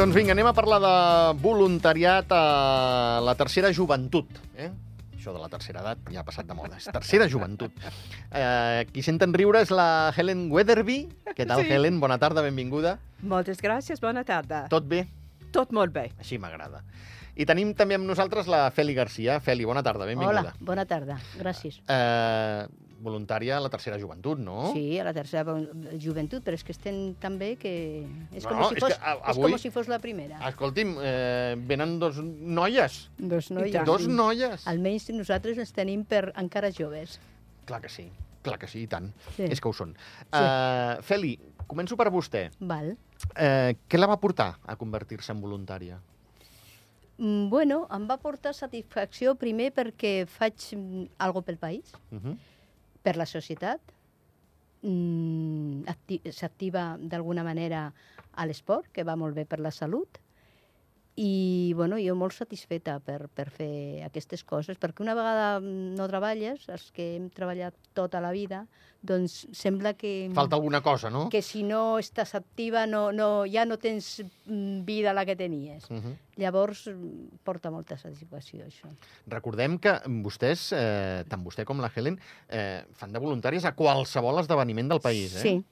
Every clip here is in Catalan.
Doncs vinga, anem a parlar de voluntariat a la tercera joventut. Eh? Això de la tercera edat ja ha passat de moda. És tercera joventut. Eh, qui senten riure és la Helen Weatherby. Què tal, Sí. Helen? Bona tarda, benvinguda. Moltes gràcies, bona tarda. Tot bé? Tot molt bé. Així m'agrada. I tenim també amb nosaltres la Feli Garcia. Feli, bona tarda, benvinguda. Hola, bona tarda, gràcies. Eh, voluntària a la tercera joventut, no? Sí, a la tercera joventut, però és que estem tan bé que és, No, com, si és fos, que a- és avui- com si fos la primera. Escolti'm, eh, venen dos noies. Dos noies. Dos noies. Almenys nosaltres ens tenim per encara joves. Clar que sí, clar que sí, i tant. Sí. És que ho són. Uh, Feli, començo per vostè. Val. Uh, què la va portar a convertir-se en voluntària? Mm, Bueno, em va portar satisfacció primer perquè faig mm, algo pel país, Uh -huh. Per la societat, mm, acti- s'activa d'alguna manera a l'esport, que va molt bé per la salut, i bueno, jo molt satisfeta per, per fer aquestes coses, perquè una vegada no treballes, els que hem treballat tota la vida, doncs sembla que, Falta alguna cosa, no? que si no estàs activa no, no, ja no tens mm, vida la que tenies. Uh -huh. Llavors mm, porta molta satisfacció això. Recordem que vostès, eh, tant vostè com la Helen, eh, fan de voluntàries a qualsevol esdeveniment del país, eh? Sí.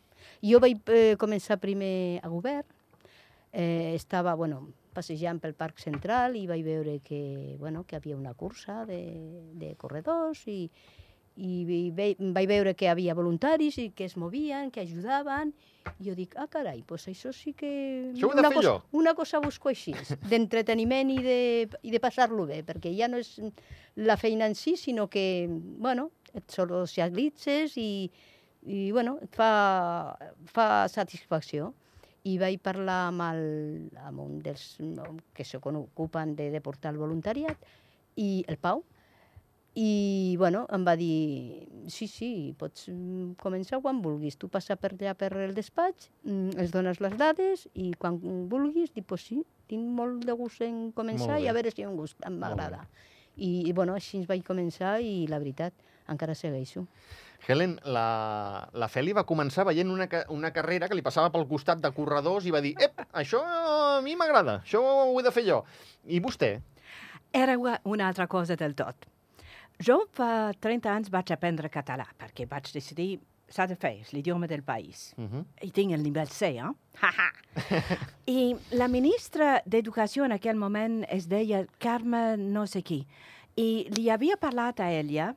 Jo vaig eh, començar primer a govern, eh, estava, bueno, passejant pel Parc Central i vaig veure que, bueno, que havia una cursa de, de corredors i, i ve, vaig veure que havia voluntaris i que es movien, que ajudaven, i jo dic, ah, carai, doncs això sí que... Això ho he de una cosa, jo. Una cosa busco així, d'entreteniment i de, i de passar-lo bé, perquè ja no és la feina en si, sinó que, bueno, et socialitzes i, i bueno, et fa, fa satisfacció. I vaig parlar amb, el, amb un dels no, que s'ocupen de, de portar el voluntariat, i el Pau, i bueno, em va dir, sí, sí, pots mm, començar quan vulguis. Tu passa per allà per el despatx, mm, els dones les dades i quan vulguis, dic, pues sí, tinc molt de gust en començar i a veure si em gust, em m'agrada. I, I bueno, així vaig començar i la veritat, encara segueixo. Helen, la, la Feli va començar veient una, una carrera que li passava pel costat de corredors i va dir, ep, això a mi m'agrada, això ho he de fer jo. I vostè? Era una altra cosa del tot. Jo fa 30 anys vaig aprendre català perquè vaig decidir s'ha de fer, és l'idioma del país. Uh -huh. I tinc el nivell C, eh? Ha, ha. I la ministra d'Educació en aquell moment es deia Carme no sé qui. I li havia parlat a ella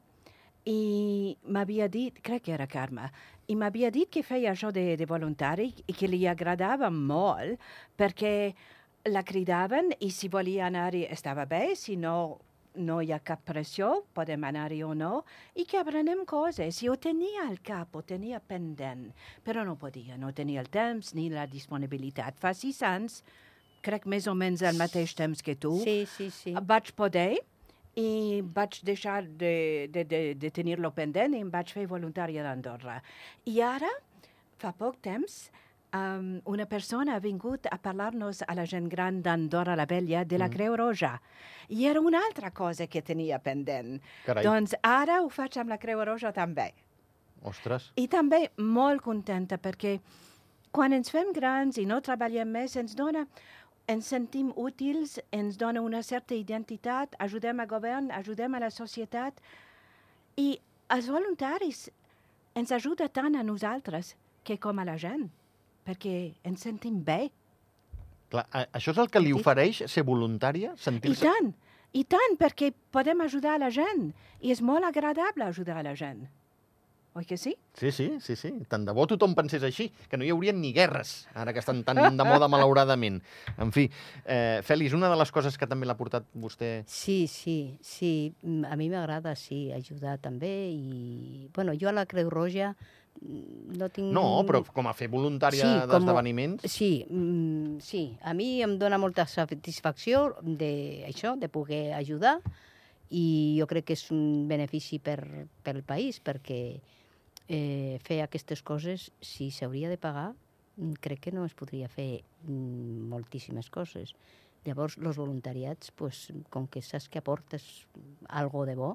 i m'havia dit, crec que era Carme, i m'havia dit que feia això de, de voluntari i que li agradava molt perquè la cridaven i si volia anar-hi estava bé, si no no hi ha cap pressió, podem anar-hi o no, i que aprenem coses. I ho tenia al cap, ho tenia pendent, però no podia, no tenia el temps ni la disponibilitat. Fa sis anys, crec més o menys al mateix temps que tu, Sí, sí, sí. vaig poder i vaig deixar de, de, de, de tenir-lo pendent i em vaig fer voluntària d'Andorra. I ara, fa poc temps, um, una persona ha vingut a parlar-nos a la gent gran d'Andorra la Vella de la Mm. Creu Roja. I era una altra cosa que tenia pendent. Carai, Doncs ara ho faig amb la Creu Roja també. ostres. I també molt contenta perquè quan ens fem grans i no treballem més, ens dona ens sentim útils, ens dona una certa identitat, ajudem al govern, ajudem a la societat i els voluntaris ens ajuda tant a nosaltres que com a la gent, perquè ens sentim bé. Clar, a- això és el que li ofereix ser voluntària? I Sentir-se... tant, i tant, perquè podem ajudar a la gent i és molt agradable ajudar a la gent. Oi que sí? Sí, sí, sí, sí. Tant de bo tothom pensés així, que no hi haurien ni guerres, ara que estan tan de moda malauradament. En fi, eh, Fèlix, una de les coses que també l'ha portat vostè... Sí, sí, sí. A mi m'agrada, sí, ajudar també. I, bueno, jo a la Creu Roja mm, no tinc... No, però com a fer voluntària Sí, com- d'esdeveniments... Sí, mm, sí. A mi em dona molta satisfacció de això, de poder ajudar i jo crec que és un benefici per, pel país perquè eh, fer aquestes coses, si s'hauria de pagar, mm, crec que no es podria fer mm, moltíssimes coses. Llavors, els voluntariats, pues, com que saps que aportes algo de bo,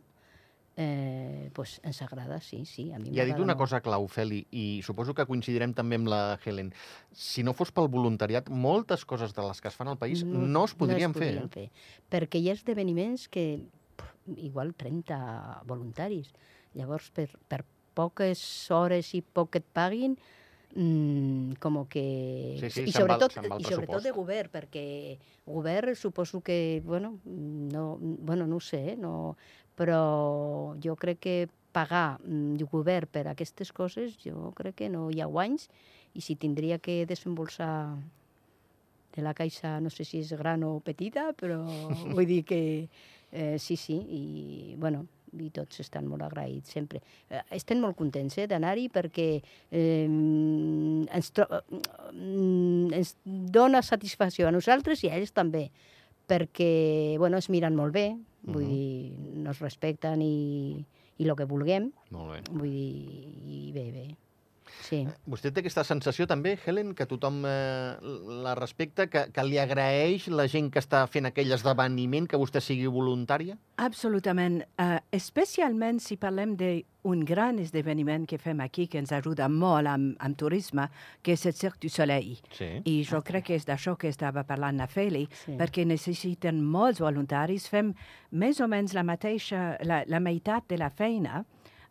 eh, pues ens agrada, sí, sí. A mi I ha dit una molt. cosa clau, Feli, i suposo que coincidirem també amb la Helen. Si no fos pel voluntariat, moltes coses de les que es fan al país no, es podrien fer. podrien fer. Perquè hi ha esdeveniments que pf, igual 30 voluntaris. Llavors, per, per poques hores i poc que et paguin, mm, com que... Sí, sí, I va sobretot, se'n va el i sobretot de govern, perquè govern suposo que, bueno, no, bueno, no ho sé, eh, no, però jo crec que pagar mm, el govern per aquestes coses, jo crec que no hi ha guanys i si tindria que desembolsar de la caixa, no sé si és gran o petita, però vull dir que eh, sí, sí, i bueno, i tots estan molt agraïts sempre. Eh, estem molt contents eh, d'anar-hi perquè eh, ens, mm, ens dona satisfacció a nosaltres i a ells també, perquè bueno, es miren molt bé, vull Mhm. dir, nos respecten i, i el que vulguem, Molt bé. vull dir, i bé, bé. Sí. Vostè té aquesta sensació també, Helen, que tothom eh, la respecta, que, que li agraeix la gent que està fent aquell esdeveniment que vostè sigui voluntària? Absolutament. Uh, especialment si parlem d'un gran esdeveniment que fem aquí, que ens ajuda molt amb, amb turisme, que és el Cirque du Soleil. Sí. I jo crec que és d'això que estava parlant la Feli, Sí. perquè necessiten molts voluntaris. Fem més o menys la mateixa, la, la meitat de la feina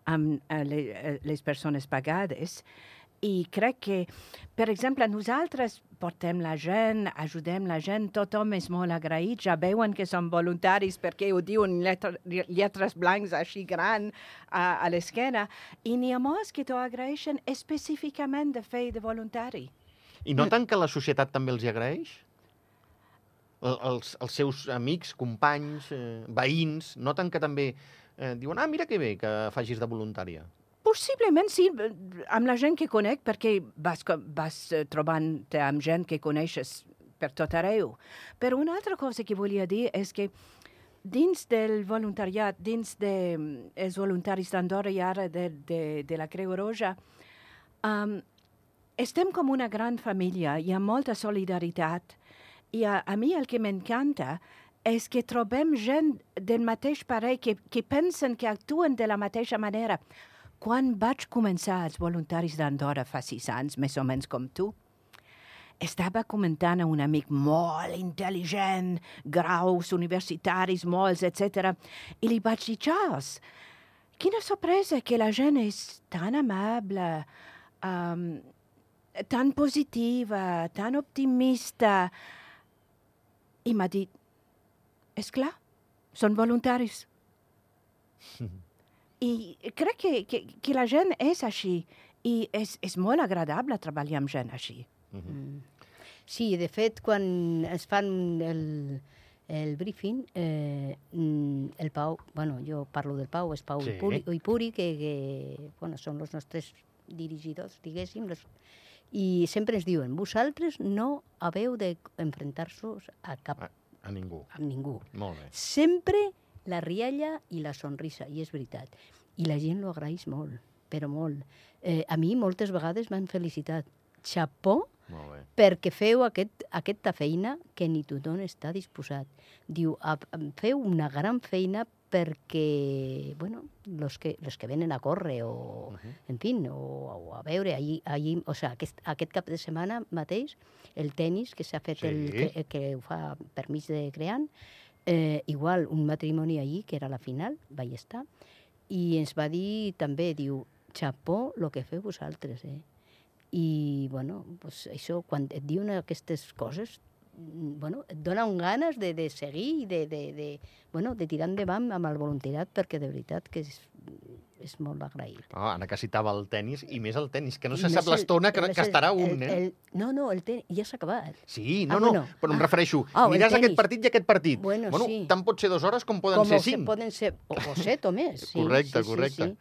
amb eh, le, eh, les persones pagades. I crec que, per exemple, nosaltres portem la gent, ajudem la gent, tothom és molt agraït, ja veuen que som voluntaris perquè ho diuen lletra, lletres blancs així gran a, a l'esquena, i n'hi ha molts que t'ho agraeixen específicament de fer de voluntari. I noten que la societat també els hi agraeix? El, els, els seus amics, companys, eh, veïns, noten que també eh, diuen ah, mira que bé que facis de voluntària. Possiblement sí, eh, amb la gent que conec, perquè vas, vas eh, trobant-te amb gent que coneixes per tot arreu. Però una altra cosa que volia dir és que dins del voluntariat, dins dels de, els voluntaris d'Andorra i ara de, de, de la Creu Roja, um, estem com una gran família, hi ha molta solidaritat i a, a mi el que m'encanta és que trobem gent del mateix parell que, que pensen que actuen de la mateixa manera. Quan vaig començar els voluntaris d'Andorra fa sis anys, més o menys com tu, estava comentant a un amic molt intel·ligent, graus universitaris molts, etc. I li vaig dir, Charles, quina sorpresa que la gent és tan amable, um, tan positiva, tan optimista. I m'ha dit, és clar, són voluntaris. I crec que, que, que la gent és així i és, és molt agradable treballar amb gent així. Mm. Sí, de fet, quan es fan el, el briefing, eh, mm, el Pau, bueno, jo parlo del Pau, és Pau Sí. Ipuri, Ipuri que, que bueno, són els nostres dirigidors, diguéssim, los, i sempre ens diuen, vosaltres no haveu d'enfrontar-vos a cap, A, a ningú. a ningú. Molt bé. Sempre la rialla i la sonrisa, i és veritat. I la gent lo agraeix molt, però molt. Eh, a mi moltes vegades m'han felicitat. Xapó perquè feu aquest, aquesta feina que ni tothom està disposat. Diu, a, a, feu una gran feina perquè, bueno, los que, los que venen a córrer o, Uh -huh. en fi, o, o a veure, allí, allí, o sea, aquest, aquest cap de setmana mateix, el tennis que s'ha fet, Sí. el, que, que ho fa per mig de creant, eh, igual un matrimoni allí, que era la final, vaig estar, i ens va dir també, diu, xapó lo que feu vosaltres, eh? I, bueno, pues això, quan et diuen aquestes coses, bueno, et donen ganes de, de seguir i de, de, de, bueno, de tirar endavant amb el voluntariat, perquè de veritat que és, és molt agraït. Oh, ara que citava el tennis, i més el tennis, que no I se sap l'estona que, que estarà el- un, eh? el- no, no, el ten, ja s'ha acabat. Sí, no, Ah, no, bueno. però em Ah. refereixo, Ah, miràs aquest partit i aquest partit. Bueno, sí. tant pot ser dues hores com poden Com ser se cinc. poden ser, o, o set o més. Sí, Correcte, sí, correcte. Sí, sí.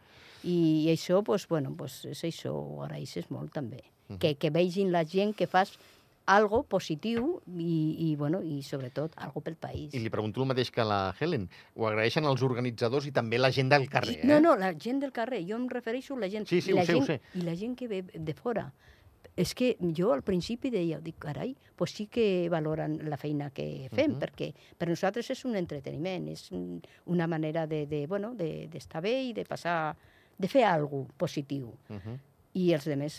I això, pues, bueno, pues, és això, ho agraeixes molt també. Mhm. que, que vegin la gent que fas algo positiu i, i, bueno, i sobretot algo pel país. I li pregunto el mateix que la Helen. Ho agraeixen els organitzadors i també la gent del carrer, eh? No, no, la gent del carrer. Jo em refereixo a la gent... Sí, sí, i ho la sé, ho gent, sé. I la gent que ve de fora. és que jo al principi deia, dic, carai, pues sí que valoren la feina que fem, Mhm. perquè per nosaltres és un entreteniment, és un- una manera de, de bueno, de- bé i de passar, de fer alguna positiu. Uh -huh. I els altres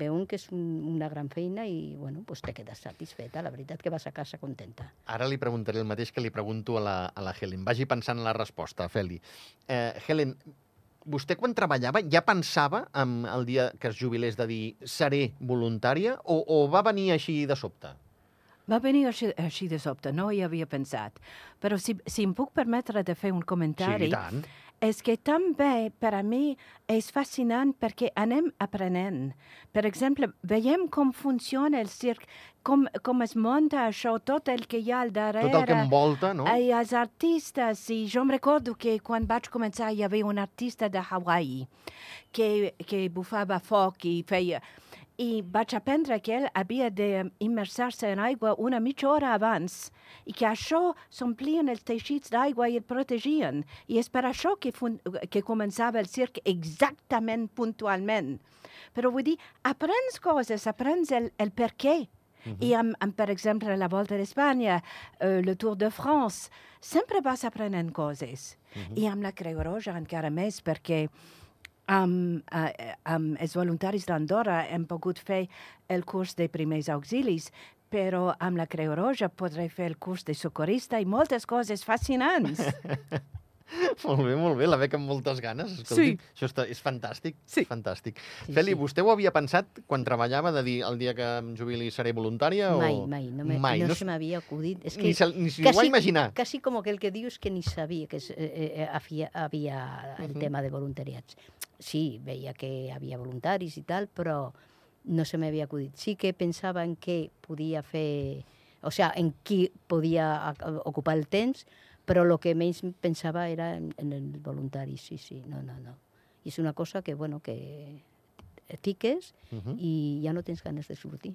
veuen que és un, una gran feina i, bueno, pues te quedes satisfeta. La veritat que vas a casa contenta. Ara li preguntaré el mateix que li pregunto a la, a la Helen. Vagi pensant en la resposta, Feli. Eh, Helen, vostè quan treballava ja pensava en el dia que es jubilés de dir seré voluntària o, o va venir així de sobte? Va venir així, així de sobte, no hi havia pensat. Però si, si em puc permetre de fer un comentari, Sí, i tant. És que també per a mi és fascinant perquè anem aprenent. Per exemple, veiem com funciona el circ, com, com es munta això, tot el que hi ha al darrere. Tot el que envolta, no? I els artistes, i jo em recordo que quan vaig començar hi havia un artista de Hawaii que, que bufava foc i feia... I vaig aprendre que ell havia d'immersar-se en aigua una mitja hora abans i que això s'omplien els teixits d'aigua i el protegien. I és per això que, que començava el circ exactament puntualment. Però vull dir, aprens coses, aprens el, el per què. I amb, amb, per exemple, la Volta d'Espanya, eh, le Tour de France, sempre vas aprenent coses. I amb la Creu Roja encara més, perquè amb, eh, amb els voluntaris d'Andorra hem pogut fer el curs de primers auxilis, però amb la Creu Roja podré fer el curs de socorrista i moltes coses fascinants. Molt bé, molt bé, la veig amb moltes ganes. Escolti, Sí. Això està, és fantàstic, Sí. fantàstic. Sí, Feli, sí. vostè ho havia pensat quan treballava de dir el dia que em jubili seré voluntària? Mai, o... mai, no, me, mai. no, no, se m'havia acudit. És ni, que se, ni s'ho va imaginar. Casi como que el que dius que ni sabia que es, eh, eh, havia, havia el Mhm. tema de voluntariats. Sí, veia que havia voluntaris i tal, però no se m'havia acudit. Sí que pensava en què podia fer... O sea, en qui podia ocupar el temps, però el que menys pensava era en, en el voluntari, sí, sí, no, no, no. I és una cosa que, bueno, que fiques Uh -huh. i ja no tens ganes de sortir.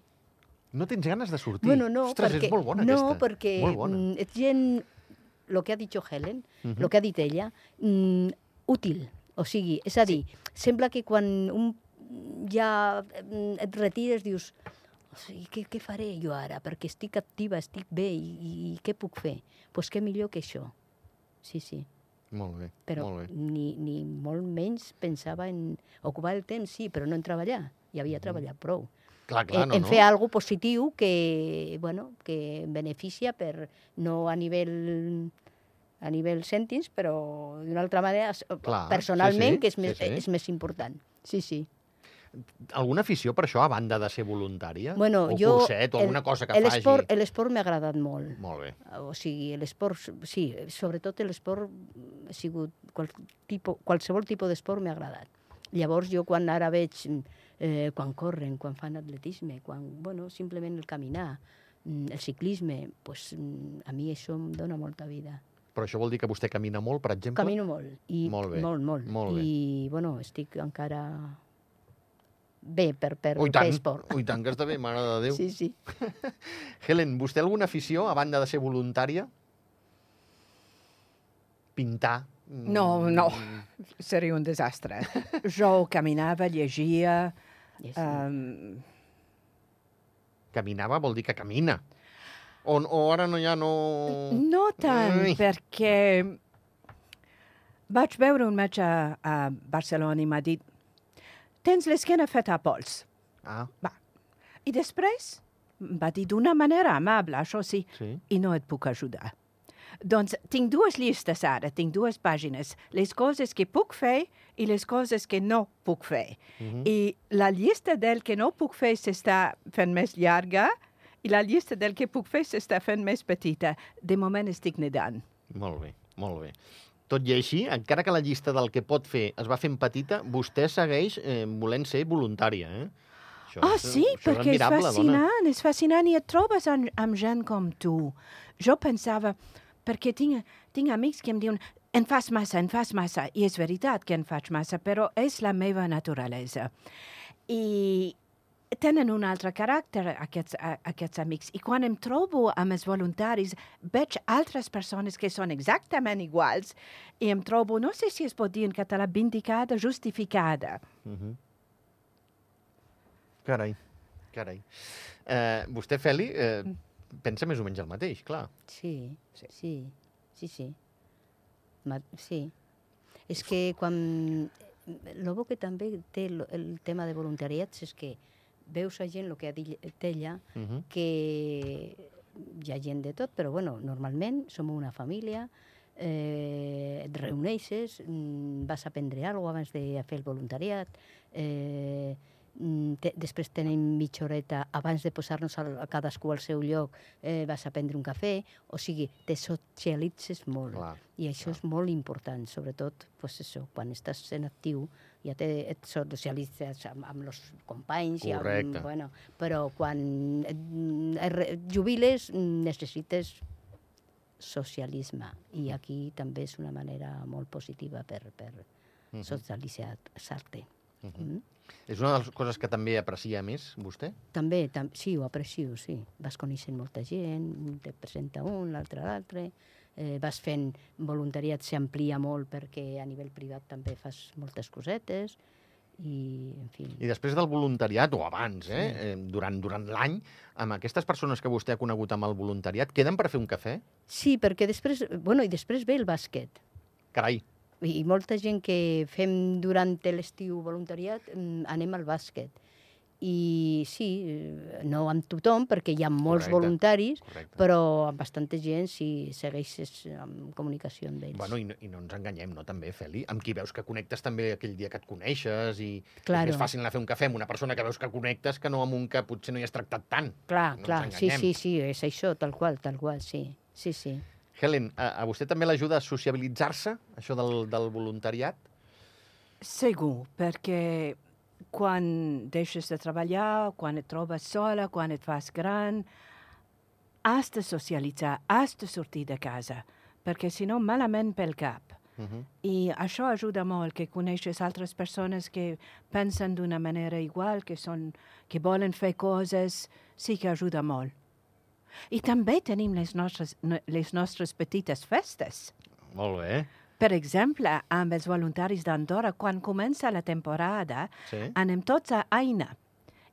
No tens ganes de sortir? Bueno, no, Ostres, perquè, és molt bona no, aquesta. perquè Molt bona. mm, ets gent, el que ha dit Helen, Mhm. el que ha dit ella, mm, útil. O sigui, és a dir, sembla que quan un ja mm, et retires dius o sigui, què, què faré jo ara? Perquè estic activa, estic bé i, i què puc fer? Doncs pues què millor que això. Sí, sí. Molt bé, Però molt bé. ni, ni molt menys pensava en ocupar el temps, sí, però no en treballar. Ja havia treballat prou. Clar, clar, en, no, en no. fer algo positiu que, bueno, que beneficia per, no a nivell a nivell cèntims, però d'una altra manera, s- Clar, sí, personalment, sí, que és més, sí, sí. és més important. Sí, sí. Alguna afició per això, a banda de ser voluntària? Bueno, o jo... curset, o alguna cosa que faci? l'esport- L'esport m'ha agradat molt. Molt bé. O sigui, l'esport, sí, sobretot l'esport ha sigut, qual, tipo, qualsevol tipus d'esport m'ha agradat. Llavors jo quan ara veig, eh, quan corren, quan fan atletisme, quan, bueno, simplement el caminar, mm, el ciclisme, pues, mm, a mi això em dona molta vida. Però això vol dir que vostè camina molt, per exemple? Camino molt. I, Molt bé, Molt, molt. molt bé. I, bueno, estic encara bé per, per Ui, fer tant, esport. ui, tant que està bé, mare de Déu. Sí, sí. Helen, vostè alguna afició, a banda de ser voluntària? Pintar? No, Mm, no. Seria un desastre. Jo caminava, llegia... Sí. Um, Caminava vol dir que camina. O, o ara no ja no... no tant, Ai. perquè vaig veure un metge a, a Barcelona i m'ha dit tens l'esquena feta a pols. Ah, I després va dir d'una manera amable, això sí, sí. i no et puc ajudar. Doncs tinc dues llistes ara, tinc dues pàgines, les coses que puc fer i les coses que no puc fer. Mhm. I la llista del que no puc fer s'està fent més llarga i la llista del que puc fer s'està fent més petita. De moment estic nedant. Molt bé, molt bé. Tot i així, encara que la llista del que pot fer es va fent petita, vostè segueix eh, volent ser voluntària, eh? Això Ah, és- sí, això perquè és dona. fascinant, és fascinant i et trobes amb, amb gent com tu. Jo pensava, perquè tinc, tinc amics que em diuen en fas massa, en fas massa, i és veritat que en faig massa, però és la meva naturalesa. I tenen un altre caràcter, aquests, a- aquests amics. I quan em trobo amb els voluntaris, veig altres persones que són exactament iguals i em trobo, no sé si es pot dir en català, vindicada, justificada. Mhm. Carai. Carai. Eh, vostè, Feli, eh, pensa més o menys el mateix, clar. Sí, Sí. sí, sí, sí. sí. Ma sí. És que quan... El bo que també té el, el tema de voluntariats és que veus a gent, el que ha dit ella, Uh -huh. que hi ha gent de tot, però bueno, normalment som una família, eh, et reuneixes, mm, vas a aprendre alguna cosa abans de fer el voluntariat, eh, te, després tenim mitja horeta abans de posar-nos a cadascú al seu lloc, eh, vas a prendre un cafè, o sigui, te socialitzes molt. Clar. I això clar. és molt important, sobretot pues això, quan estàs en actiu ja te, et socialitzes amb, amb els companys, i Correcte. amb, bueno, però quan et, et re- jubiles mm, necessites socialisme i aquí també és una manera molt positiva per, per Mhm. socialitzar-te. Mhm. Mm? És una de les coses que també aprecia més, vostè? També, tam sí, ho aprecio, sí. Vas coneixent molta gent, te presenta un, l'altre l'altre, eh, vas fent voluntariat, s'amplia molt perquè a nivell privat també fas moltes cosetes i, en fi... I després del voluntariat, o abans, eh, eh durant, durant l'any, amb aquestes persones que vostè ha conegut amb el voluntariat, queden per fer un cafè? Sí, perquè després, bueno, i després ve el bàsquet. Carai, I molta gent que fem durant l'estiu voluntariat mm, anem al bàsquet. I sí, eh, no amb tothom, perquè hi ha molts Correcte. voluntaris, correcte. però amb bastanta gent si segueixes en comunicació amb ells. Bueno, i no, i no ens enganyem, no, també, Feli? Amb qui veus que connectes també aquell dia que et coneixes i Claro. és més fàcil anar a fer un cafè amb una persona que veus que connectes que no amb un que potser no hi has tractat tant. Clar, no clar, sí, sí, sí, és això, tal qual, tal qual, sí. Sí, sí. Helen, a, a vostè també l'ajuda a sociabilitzar-se, això del, del voluntariat? Segur, perquè quan deixes de treballar, quan et trobes sola, quan et fas gran, has de socialitzar, has de sortir de casa, perquè si no malament pel cap. Uh -huh. I això ajuda molt, que coneixes altres persones que pensen d'una manera igual, que, són, que volen fer coses, sí que ajuda molt. I també tenim les nostres, no- les nostres petites festes. Molt bé. Per exemple, amb els voluntaris d'Andorra, quan comença la temporada, Sí, anem tots a Aina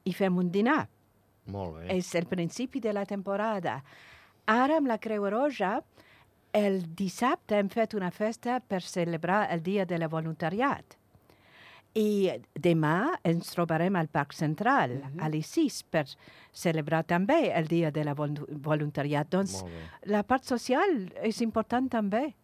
i fem un dinar. molt bé. És el principi de la temporada. Ara, amb la Creu Roja, el dissabte hem fet una festa per celebrar el Dia de la Voluntariat. I demà ens trobarem al Parc Central, a les 6, per celebrar també el Dia de la Vol- Voluntariat. Doncs la part social és important també.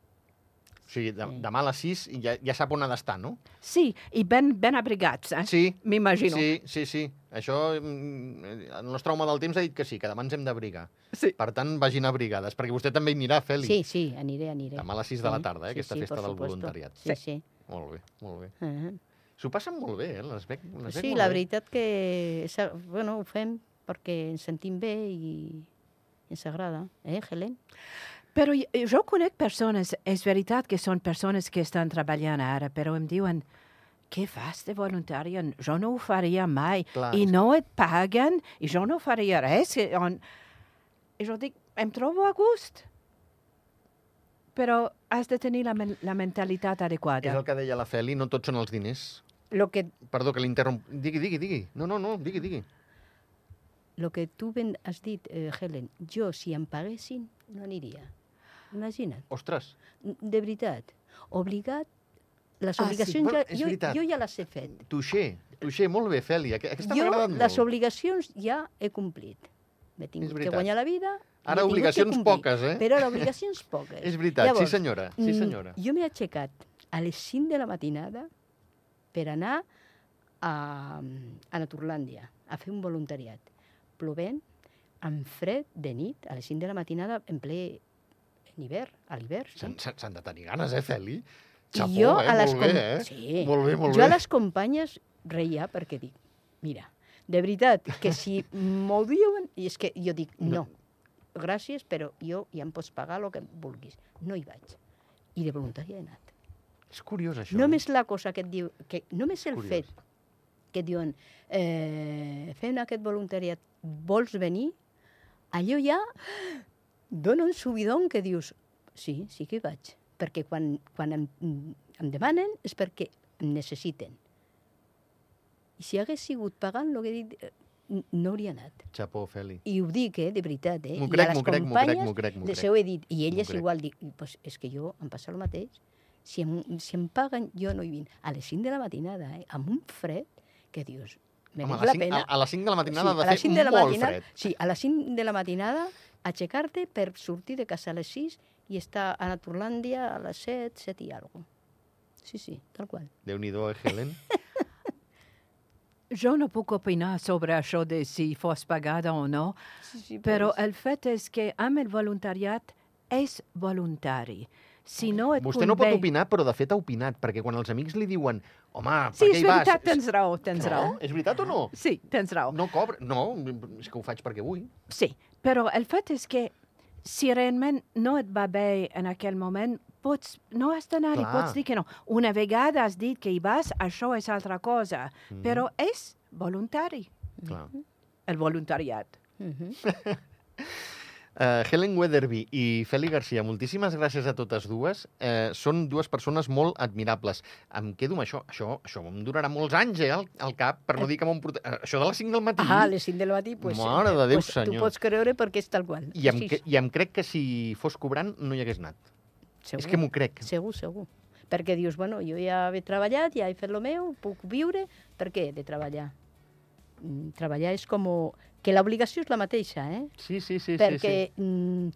O sigui, de, demà a les 6 ja, ja sap on ha d'estar, no? Sí, i ben, ben abrigats, eh? Sí, M'imagino. sí, sí, sí. Això, mm, el nostre home del temps ha dit que sí, que demà ens hem d'abrigar. Sí. Per tant, vagin abrigades, perquè vostè també hi anirà, Feli. Sí, sí, aniré, aniré. Demà a les 6 de la Sí, tarda, eh, sí, aquesta sí, festa del supuesto. voluntariat. Sí, sí. Molt bé, molt bé. Uh -huh. S'ho passen molt bé, eh? Les veig, les veig Sí, la bé. veritat que bueno, ho fem perquè ens sentim bé i ens agrada, eh, Helen? Però jo, conec persones, és veritat que són persones que estan treballant ara, però em diuen, què fas de voluntària? Jo no ho faria mai. Clar, I no et paguen, i jo no faria res. I jo dic, em trobo a gust. Però has de tenir la, men la mentalitat És adequada. el que deia la Feli, no tots són els diners. Lo que, Perdó, que l'interromp... Digui, digui, digui. No, no, no, digui, digui. lo que tu ben has dit, eh, Helen, jo, si em paguessin, no aniria. Imagina't, Ostres, de veritat, obligat, les Ah, sí, obligacions bueno, ja, és jo, jo ja les he fet. touché, touché, molt bé, Feli. Aqu- Aquesta m'ha Jo agradat les molt. obligacions ja he complit. M'he tingut que guanyar la vida. Ara obligacions poques, eh? Però ara obligacions poques. És veritat, Llavors, sí senyora, sí mm, senyora. Jo m'he aixecat a les 5 de la matinada per anar a, a Naturlàndia a fer un voluntariat. Plovent, amb fred, de nit, a les 5 de la matinada, en ple en hivern, a l'hivern. Sí? S'han s'han de tenir ganes, eh, Feli? Xapó, jo eh? a les molt bé, eh? Sí. Molt bé, molt jo bé. a les companyes reia perquè dic, mira, de veritat, que si m'ho diuen, i és que jo dic, No. no, gràcies, però jo ja em pots pagar el que vulguis. No hi vaig. I de voluntari he anat. És curiós, això. Només la cosa que et diu, que només el Curiós. fet que et diuen eh, fem aquest voluntariat, vols venir? Allò ja dona un subidon que dius, sí, sí que hi vaig. Perquè quan, quan em, em demanen és perquè em necessiten. I si hagués sigut pagant, el que he dit, eh, no hauria anat. Xapó, Feli. I ho dic, eh, de veritat, eh? M'ho crec, les m'ho crec, m'ho crec, m'ho crec, crec. seu he dit, i elles igual, dic, pues és que jo em passa el mateix. Si em, si em paguen, jo no hi vinc. A les 5 de la matinada, eh, amb un fred, que dius, Home, mereix a, la les cinc, pena. a, a les 5 de la matinada sí, de fer 5 de la molt matinada, fred. Sí, a les 5 de la matinada aixecar-te per sortir de casa a les 6 i estar a Naturlàndia a les 7, 7 i alguna Sí, sí, tal qual. Déu-n'hi-do, eh, Helen? Jo no puc opinar sobre això de si fos pagada o no, Sí, sí, però el fet és que amb el voluntariat és voluntari. Si no et Vostè no pot convé... opinar, però de fet ha opinat, perquè quan els amics li diuen home, Sí, per què és hi vas? veritat, tens raó, tens no? raó. És veritat o no? Sí, tens raó. No cobra... No, és que ho faig perquè vull. Sí, però el fet és que si realment no et va bé en aquell moment, pots, no has d'anar-hi, Clar. pots dir que no. Una vegada has dit que hi vas, això és altra cosa, Mhm. però és voluntari, Clar. el voluntariat. mhm. Uh, Helen Weatherby i Feli Garcia, moltíssimes gràcies a totes dues. Uh, són dues persones molt admirables. Em quedo amb això. Això, això em durarà molts anys, eh, al, al cap, per no dir que m'ho porta... Uh, això de les 5 del matí... Ah, a les 5 del matí, pues, Mare de Déu, pues, tu senyor. pots creure perquè és tal qual. I em, que, I em crec que si fos cobrant no hi hagués anat. Segur, És que m'ho crec. Segur, segur. Perquè dius, bueno, jo ja he treballat, ja he fet el meu, puc viure, per què he de treballar? Mm, Treballar és com... Que l'obligació és la mateixa, eh? Sí, sí, sí. perquè sí, sí. mm,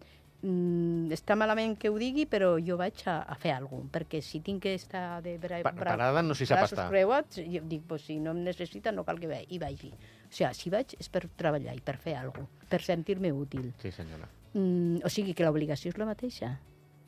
mm, està malament que ho digui, però jo vaig a, a fer alguna cosa, perquè si tinc que estar de bra Pa parada no s'hi sap estar. creuats, jo dic, pues, si no em necessita no cal que ve- hi vagi. O sigui, si vaig és per treballar i per fer alguna cosa, per sentir-me útil. Sí, senyora. Mm, o sigui que l'obligació és la mateixa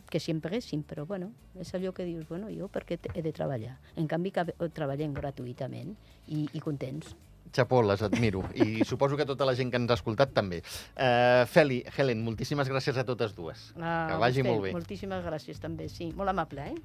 que si em paguessin, però bueno, és allò que dius, bueno, jo per què te- he de treballar? En canvi, que treballem gratuïtament i, i contents. Xapó, les admiro. I suposo que tota la gent que ens ha escoltat també. Uh, Feli, Helen, moltíssimes gràcies a totes dues. Ah, Que vagi vostè, molt bé. Moltíssimes gràcies també, sí. Molt amable, eh?